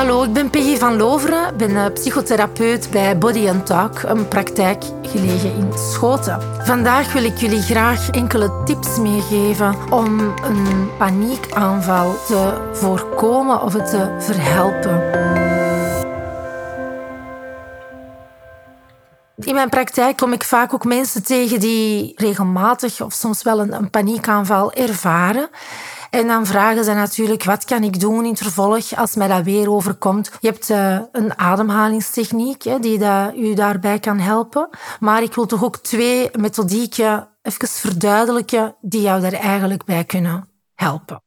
Hallo, ik ben Peggy van Loveren, ben eh, psychotherapeut bij Body Talk, een praktijk gelegen in Schoten. Vandaag wil ik jullie graag enkele tips meegeven om een paniekaanval te voorkomen of het te verhelpen. In mijn praktijk kom ik vaak ook mensen tegen die regelmatig of soms wel een, een paniekaanval ervaren. En dan vragen ze natuurlijk, wat kan ik doen in het vervolg als mij dat weer overkomt? Je hebt uh, een ademhalingstechniek die dat u daarbij kan helpen. Maar ik wil toch ook twee methodieken even verduidelijken die jou daar eigenlijk bij kunnen helpen.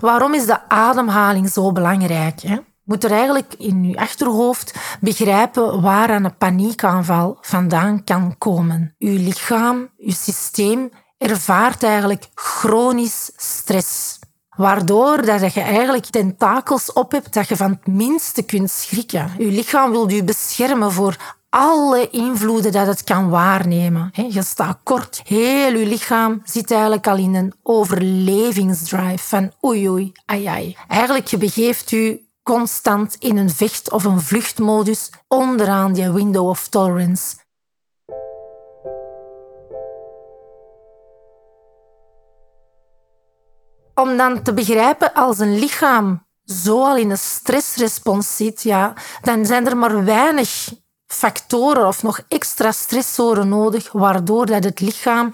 Waarom is de ademhaling zo belangrijk? Hè? Moet er eigenlijk in je achterhoofd begrijpen waar een paniekaanval vandaan kan komen. Uw lichaam, uw systeem ervaart eigenlijk chronisch stress. Waardoor dat je eigenlijk tentakels op hebt dat je van het minste kunt schrikken. Je lichaam wil je beschermen voor alle invloeden dat het kan waarnemen. Je staat kort. Heel je lichaam zit eigenlijk al in een overlevingsdrive van oei oei, ai ai. Eigenlijk je begeeft u constant in een vecht- of een vluchtmodus onderaan die window of tolerance. Om dan te begrijpen als een lichaam zo al in een stressrespons zit, ja, dan zijn er maar weinig factoren of nog extra stressoren nodig, waardoor dat het lichaam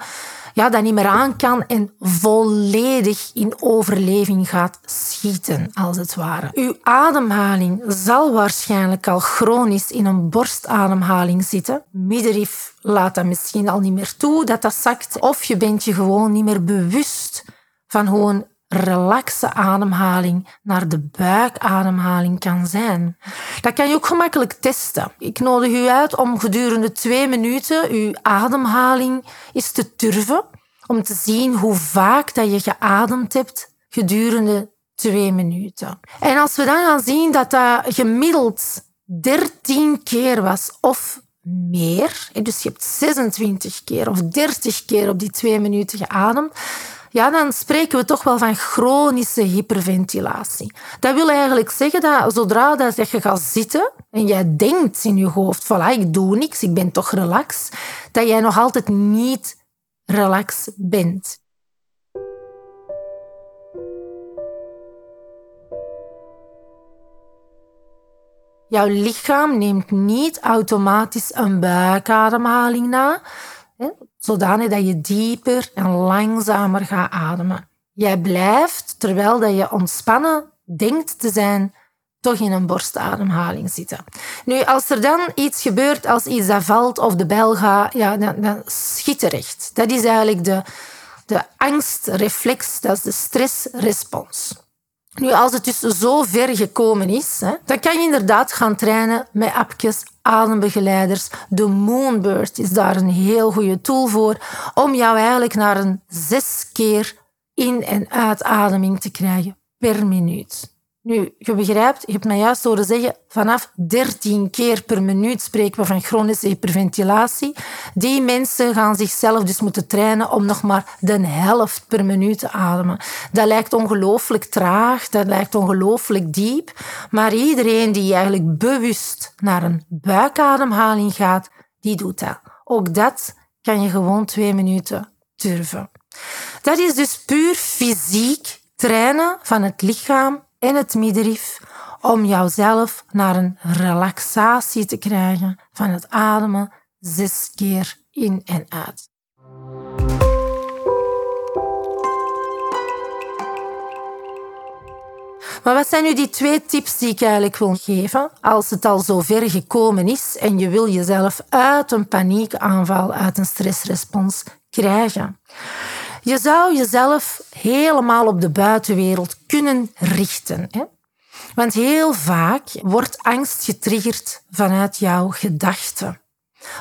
ja, dat niet meer aan kan en volledig in overleving gaat schieten, als het ware. Uw ademhaling zal waarschijnlijk al chronisch in een borstademhaling zitten. Middenrif laat dat misschien al niet meer toe, dat dat zakt. Of je bent je gewoon niet meer bewust van hoe een relaxe ademhaling naar de buikademhaling kan zijn. Dat kan je ook gemakkelijk testen. Ik nodig u uit om gedurende twee minuten uw ademhaling eens te turven, om te zien hoe vaak dat je geademd hebt gedurende twee minuten. En als we dan gaan zien dat dat gemiddeld 13 keer was of meer, dus je hebt 26 keer of 30 keer op die twee minuten geademd, ja, dan spreken we toch wel van chronische hyperventilatie. Dat wil eigenlijk zeggen dat zodra dat je gaat zitten en jij denkt in je hoofd, voilà, ik doe niks, ik ben toch relax, dat jij nog altijd niet relax bent. Jouw lichaam neemt niet automatisch een buikademhaling na, zodanig dat je dieper en langzamer gaat ademen. Jij blijft, terwijl dat je ontspannen denkt te zijn, toch in een borstademhaling zitten. Nu, als er dan iets gebeurt, als iets valt of de bel gaat, ja, dan, dan schiet terecht. Dat is eigenlijk de, de angstreflex, dat is de stressrespons. Nu, als het dus zo ver gekomen is, hè, dan kan je inderdaad gaan trainen met appjes, adembegeleiders. De Moonbird is daar een heel goede tool voor om jou eigenlijk naar een zes keer in- en uitademing te krijgen per minuut. Nu, je begrijpt, je hebt mij juist horen zeggen, vanaf 13 keer per minuut spreken we van chronische hyperventilatie. Die mensen gaan zichzelf dus moeten trainen om nog maar de helft per minuut te ademen. Dat lijkt ongelooflijk traag, dat lijkt ongelooflijk diep, maar iedereen die eigenlijk bewust naar een buikademhaling gaat, die doet dat. Ook dat kan je gewoon twee minuten durven. Dat is dus puur fysiek trainen van het lichaam en het middenrif om jouzelf naar een relaxatie te krijgen van het ademen zes keer in en uit. Maar wat zijn nu die twee tips die ik eigenlijk wil geven als het al zo ver gekomen is en je wil jezelf uit een paniekaanval, uit een stressrespons krijgen? Je zou jezelf helemaal op de buitenwereld kunnen richten. Hè? Want heel vaak wordt angst getriggerd vanuit jouw gedachten.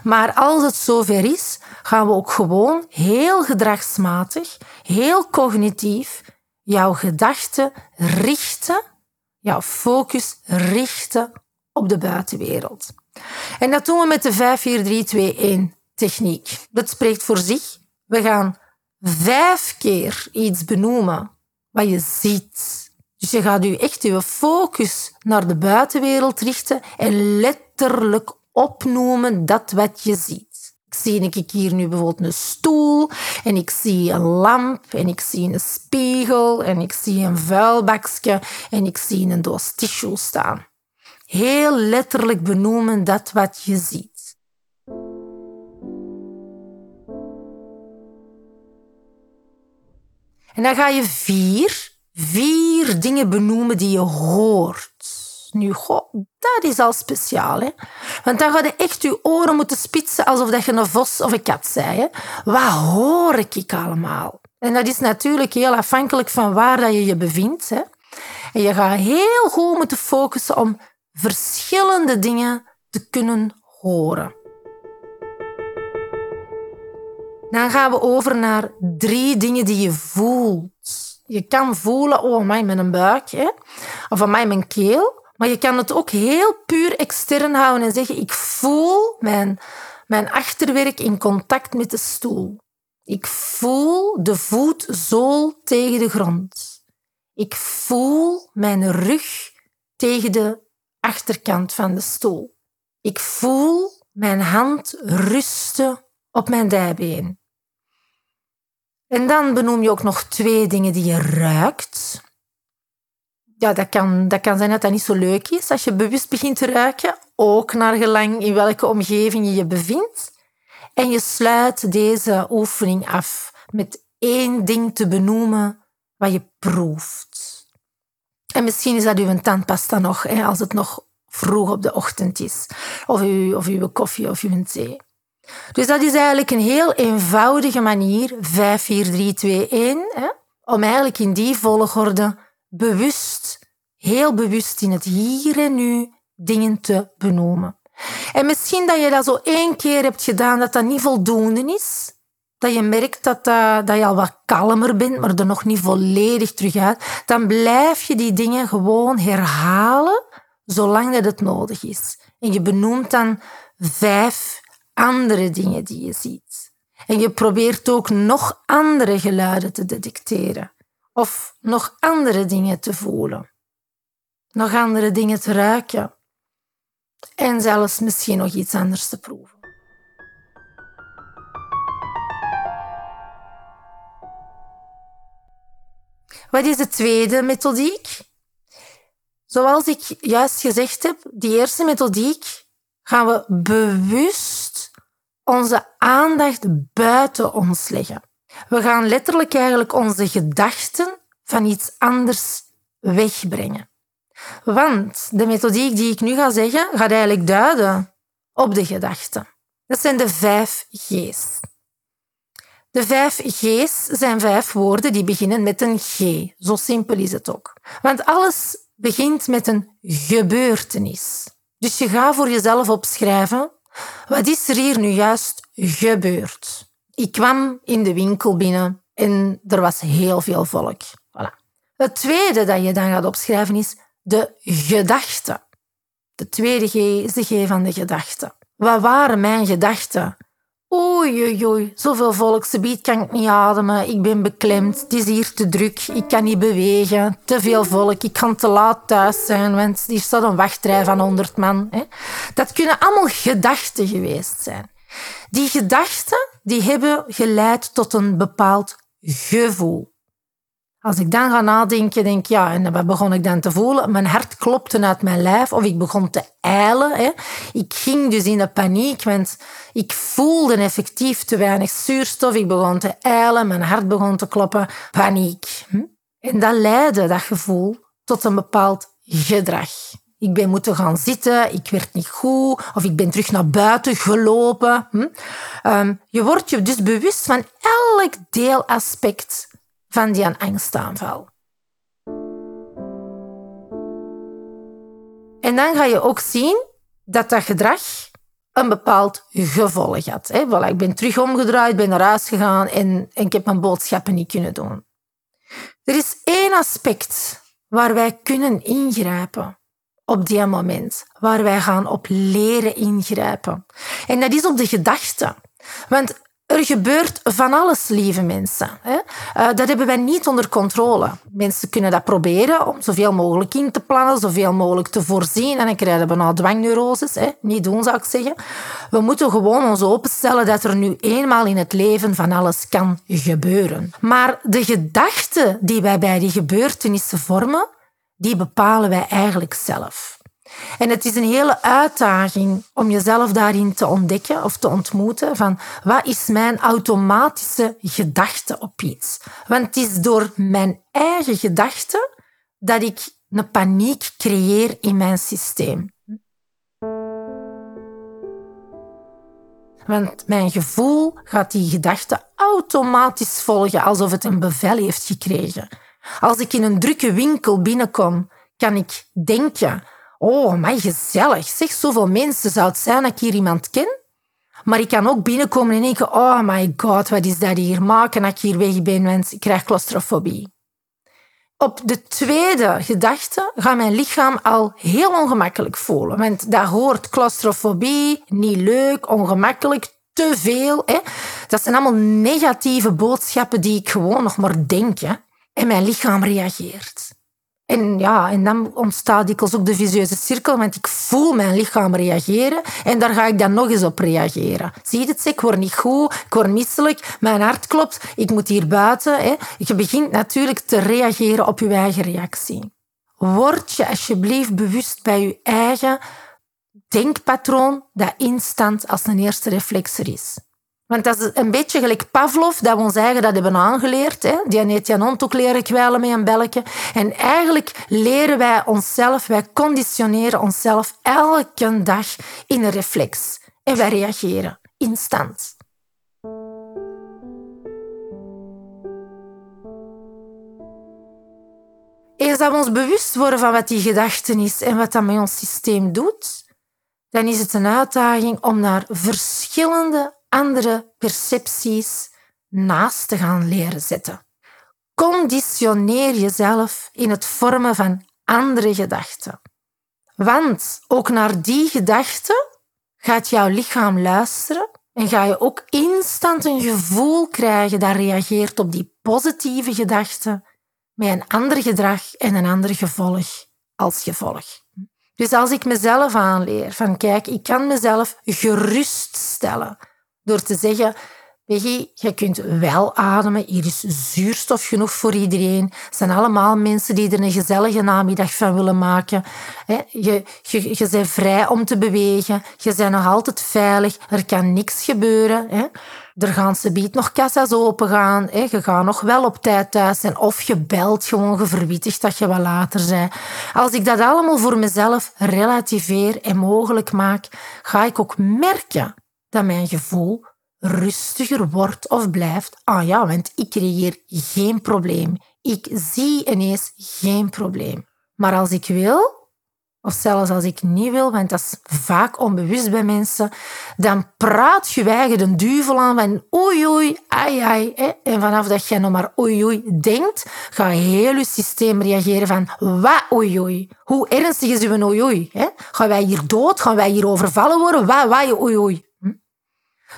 Maar als het zover is, gaan we ook gewoon heel gedragsmatig, heel cognitief jouw gedachten richten, jouw focus richten op de buitenwereld. En dat doen we met de 5-4-3-2-1 techniek. Dat spreekt voor zich. We gaan vijf keer iets benoemen wat je ziet. Dus je gaat je echt je focus naar de buitenwereld richten en letterlijk opnoemen dat wat je ziet. Ik zie ik hier nu bijvoorbeeld een stoel en ik zie een lamp en ik zie een spiegel en ik zie een vuilbakje en ik zie een doos tissue staan. Heel letterlijk benoemen dat wat je ziet. En dan ga je vier, vier dingen benoemen die je hoort. Nu, dat is al speciaal. Hè? Want dan ga je echt je oren moeten spitsen alsof dat je een vos of een kat zei. Hè? Wat hoor ik allemaal? En dat is natuurlijk heel afhankelijk van waar dat je je bevindt. Hè? En je gaat heel goed moeten focussen om verschillende dingen te kunnen horen. Dan gaan we over naar drie dingen die je voelt. Je kan voelen, oh, mij mijn buik, hè? of mij mijn keel. Maar je kan het ook heel puur extern houden en zeggen, ik voel mijn, mijn achterwerk in contact met de stoel. Ik voel de voetzool tegen de grond. Ik voel mijn rug tegen de achterkant van de stoel. Ik voel mijn hand rusten op mijn dijbeen. En dan benoem je ook nog twee dingen die je ruikt. Ja, dat kan, dat kan zijn dat dat niet zo leuk is als je bewust begint te ruiken, ook naar gelang in welke omgeving je je bevindt. En je sluit deze oefening af met één ding te benoemen wat je proeft. En misschien is dat uw tandpasta nog, hè, als het nog vroeg op de ochtend is. Of uw, of uw koffie of uw thee. Dus dat is eigenlijk een heel eenvoudige manier, 5, 4, 3, 2, 1, hè, om eigenlijk in die volgorde bewust, heel bewust in het hier en nu dingen te benoemen. En misschien dat je dat zo één keer hebt gedaan, dat dat niet voldoende is. Dat je merkt dat, dat, dat je al wat kalmer bent, maar er nog niet volledig terug uit. Dan blijf je die dingen gewoon herhalen, zolang dat het nodig is. En je benoemt dan vijf andere dingen die je ziet. En je probeert ook nog andere geluiden te detecteren. Of nog andere dingen te voelen. Nog andere dingen te ruiken. En zelfs misschien nog iets anders te proeven. Wat is de tweede methodiek? Zoals ik juist gezegd heb, die eerste methodiek gaan we bewust onze aandacht buiten ons leggen. We gaan letterlijk eigenlijk onze gedachten van iets anders wegbrengen. Want de methodiek die ik nu ga zeggen, gaat eigenlijk duiden op de gedachten. Dat zijn de vijf G's. De vijf G's zijn vijf woorden die beginnen met een G. Zo simpel is het ook. Want alles begint met een gebeurtenis. Dus je gaat voor jezelf opschrijven, wat is er hier nu juist gebeurd? Ik kwam in de winkel binnen en er was heel veel volk. Voilà. Het tweede dat je dan gaat opschrijven is de gedachte. De tweede G is de G van de gedachte. Wat waren mijn gedachten Oei, oei, oei, zoveel volksgebied kan ik niet ademen. Ik ben beklemd, het is hier te druk, ik kan niet bewegen, te veel volk, ik kan te laat thuis zijn, want hier staat een wachtrij van 100 man. Hè. Dat kunnen allemaal gedachten geweest zijn. Die gedachten die hebben geleid tot een bepaald gevoel. Als ik dan ga nadenken, denk ik, ja, en wat begon ik dan te voelen? Mijn hart klopte uit mijn lijf of ik begon te eilen. Hè. Ik ging dus in de paniek, want ik voelde effectief te weinig zuurstof. Ik begon te eilen, mijn hart begon te kloppen. Paniek. Hm? En dat leidde, dat gevoel, tot een bepaald gedrag. Ik ben moeten gaan zitten, ik werd niet goed, of ik ben terug naar buiten gelopen. Hm? Ehm, je wordt je dus bewust van elk deelaspect van die angstaanval. En dan ga je ook zien dat dat gedrag een bepaald gevolg had. Hè. Ik ben terug omgedraaid, ben naar huis gegaan en, en ik heb mijn boodschappen niet kunnen doen. Er is één aspect waar wij kunnen ingrijpen op die moment, waar wij gaan op leren ingrijpen. En dat is op de gedachte. Want Er gebeurt van alles, lieve mensen. Eh, dat hebben wij niet onder controle. Mensen kunnen dat proberen om zoveel mogelijk in te plannen, zoveel mogelijk te voorzien. En dan krijgen we nou dwangneuroses. Niet doen, zou ik zeggen. We moeten gewoon ons openstellen dat er nu eenmaal in het leven van alles kan gebeuren. Maar de gedachten die wij bij die gebeurtenissen vormen, die bepalen wij eigenlijk zelf. En het is een hele uitdaging om jezelf daarin te ontdekken of te ontmoeten van wat is mijn automatische gedachte op iets. Want het is door mijn eigen gedachten dat ik een paniek creëer in mijn systeem. Want mijn gevoel gaat die gedachte automatisch volgen alsof het een bevel heeft gekregen. Als ik in een drukke winkel binnenkom, kan ik denken Oh, maar gezellig. Zeg, zoveel mensen zou het zijn dat ik hier iemand ken. Maar ik kan ook binnenkomen en denken, oh my god, wat is dat hier? Maken dat ik hier weg ben, want ik krijg claustrofobie. Op de tweede gedachte gaat mijn lichaam al heel ongemakkelijk voelen. Want dat hoort claustrofobie, niet leuk, ongemakkelijk, te veel. Hè? Dat zijn allemaal negatieve boodschappen die ik gewoon nog maar denk. En mijn lichaam reageert. En ja, en dan ontstaat dikwijls ook de visieuze cirkel, want ik voel mijn lichaam reageren en daar ga ik dan nog eens op reageren. Zie je het? Ik word niet goed, ik word misselijk, mijn hart klopt, ik moet hier buiten. Hè. Je begint natuurlijk te reageren op je eigen reactie. Word je alsjeblieft bewust bij je eigen denkpatroon dat instant als een eerste reflex er is. Want dat is een beetje gelijk Pavlov, dat we ons eigen dat hebben aangeleerd. Hè? Die heeft hond ook leren kwijlen met een belletje. En eigenlijk leren wij onszelf, wij conditioneren onszelf elke dag in een reflex. En wij reageren instant. Eens dat we ons bewust worden van wat die gedachten is en wat dat met ons systeem doet, dan is het een uitdaging om naar verschillende andere percepties naast te gaan leren zetten. Conditioneer jezelf in het vormen van andere gedachten. Want ook naar die gedachten gaat jouw lichaam luisteren en ga je ook instant een gevoel krijgen dat reageert op die positieve gedachten met een ander gedrag en een ander gevolg als gevolg. Dus als ik mezelf aanleer van kijk, ik kan mezelf geruststellen door te zeggen, Peggy, je kunt wel ademen. Hier is zuurstof genoeg voor iedereen. Het zijn allemaal mensen die er een gezellige namiddag van willen maken. Je, je, je bent vrij om te bewegen. Je bent nog altijd veilig. Er kan niks gebeuren. Er gaan ze biedt nog kassa's opengaan. Je gaat nog wel op tijd thuis zijn. Of je belt gewoon geverwittigd dat je wat later bent. Als ik dat allemaal voor mezelf relativeer en mogelijk maak, ga ik ook merken dat mijn gevoel rustiger wordt of blijft. Ah ja, want ik creëer geen probleem. Ik zie ineens geen probleem. Maar als ik wil, of zelfs als ik niet wil, want dat is vaak onbewust bij mensen, dan praat je eigen de duivel aan van oei oei, ai ai. En vanaf dat je nog maar oei oei denkt, gaat heel je systeem reageren van wat oei oei. Hoe ernstig is uw oei oei? Gaan wij hier dood? Gaan wij hier overvallen worden? Wat, wat, oei oei?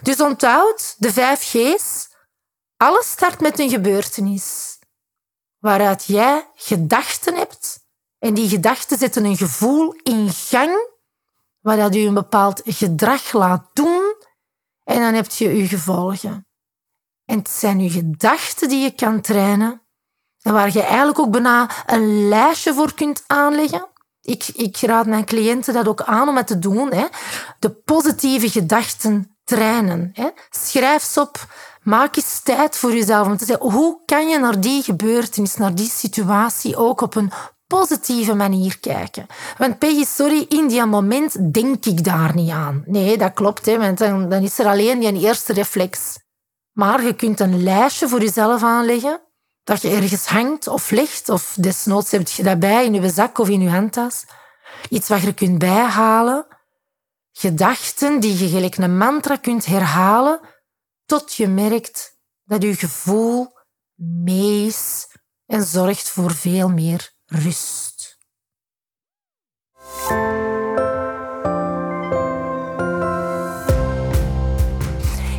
Dus onthoud de vijf G's. Alles start met een gebeurtenis waaruit jij gedachten hebt en die gedachten zetten een gevoel in gang waar dat u een bepaald gedrag laat doen en dan heb je je gevolgen. En het zijn je gedachten die je kan trainen en waar je eigenlijk ook bijna een lijstje voor kunt aanleggen. Ik, ik raad mijn cliënten dat ook aan om het te doen. Hè. De positieve gedachten trainen. Hè? Schrijf ze op. Maak eens tijd voor jezelf om te zeggen, hoe kan je naar die gebeurtenis, naar die situatie ook op een positieve manier kijken. Want Peggy, sorry, in die moment denk ik daar niet aan. Nee, dat klopt, hè, want dan, dan is er alleen die eerste reflex. Maar je kunt een lijstje voor jezelf aanleggen, dat je ergens hangt of legt, of desnoods heb je dat bij in je zak of in je handtas. Iets wat je kunt bijhalen, Gedachten die je gelijk een mantra kunt herhalen tot je merkt dat je gevoel mee is en zorgt voor veel meer rust.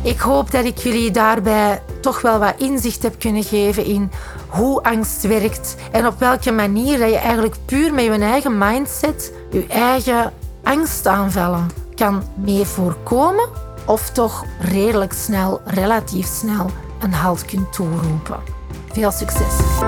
Ik hoop dat ik jullie daarbij toch wel wat inzicht heb kunnen geven in hoe angst werkt en op welke manier dat je eigenlijk puur met je eigen mindset je eigen angst aanvallen kan mee voorkomen of toch redelijk snel, relatief snel een halt kunt toeroepen. Veel succes!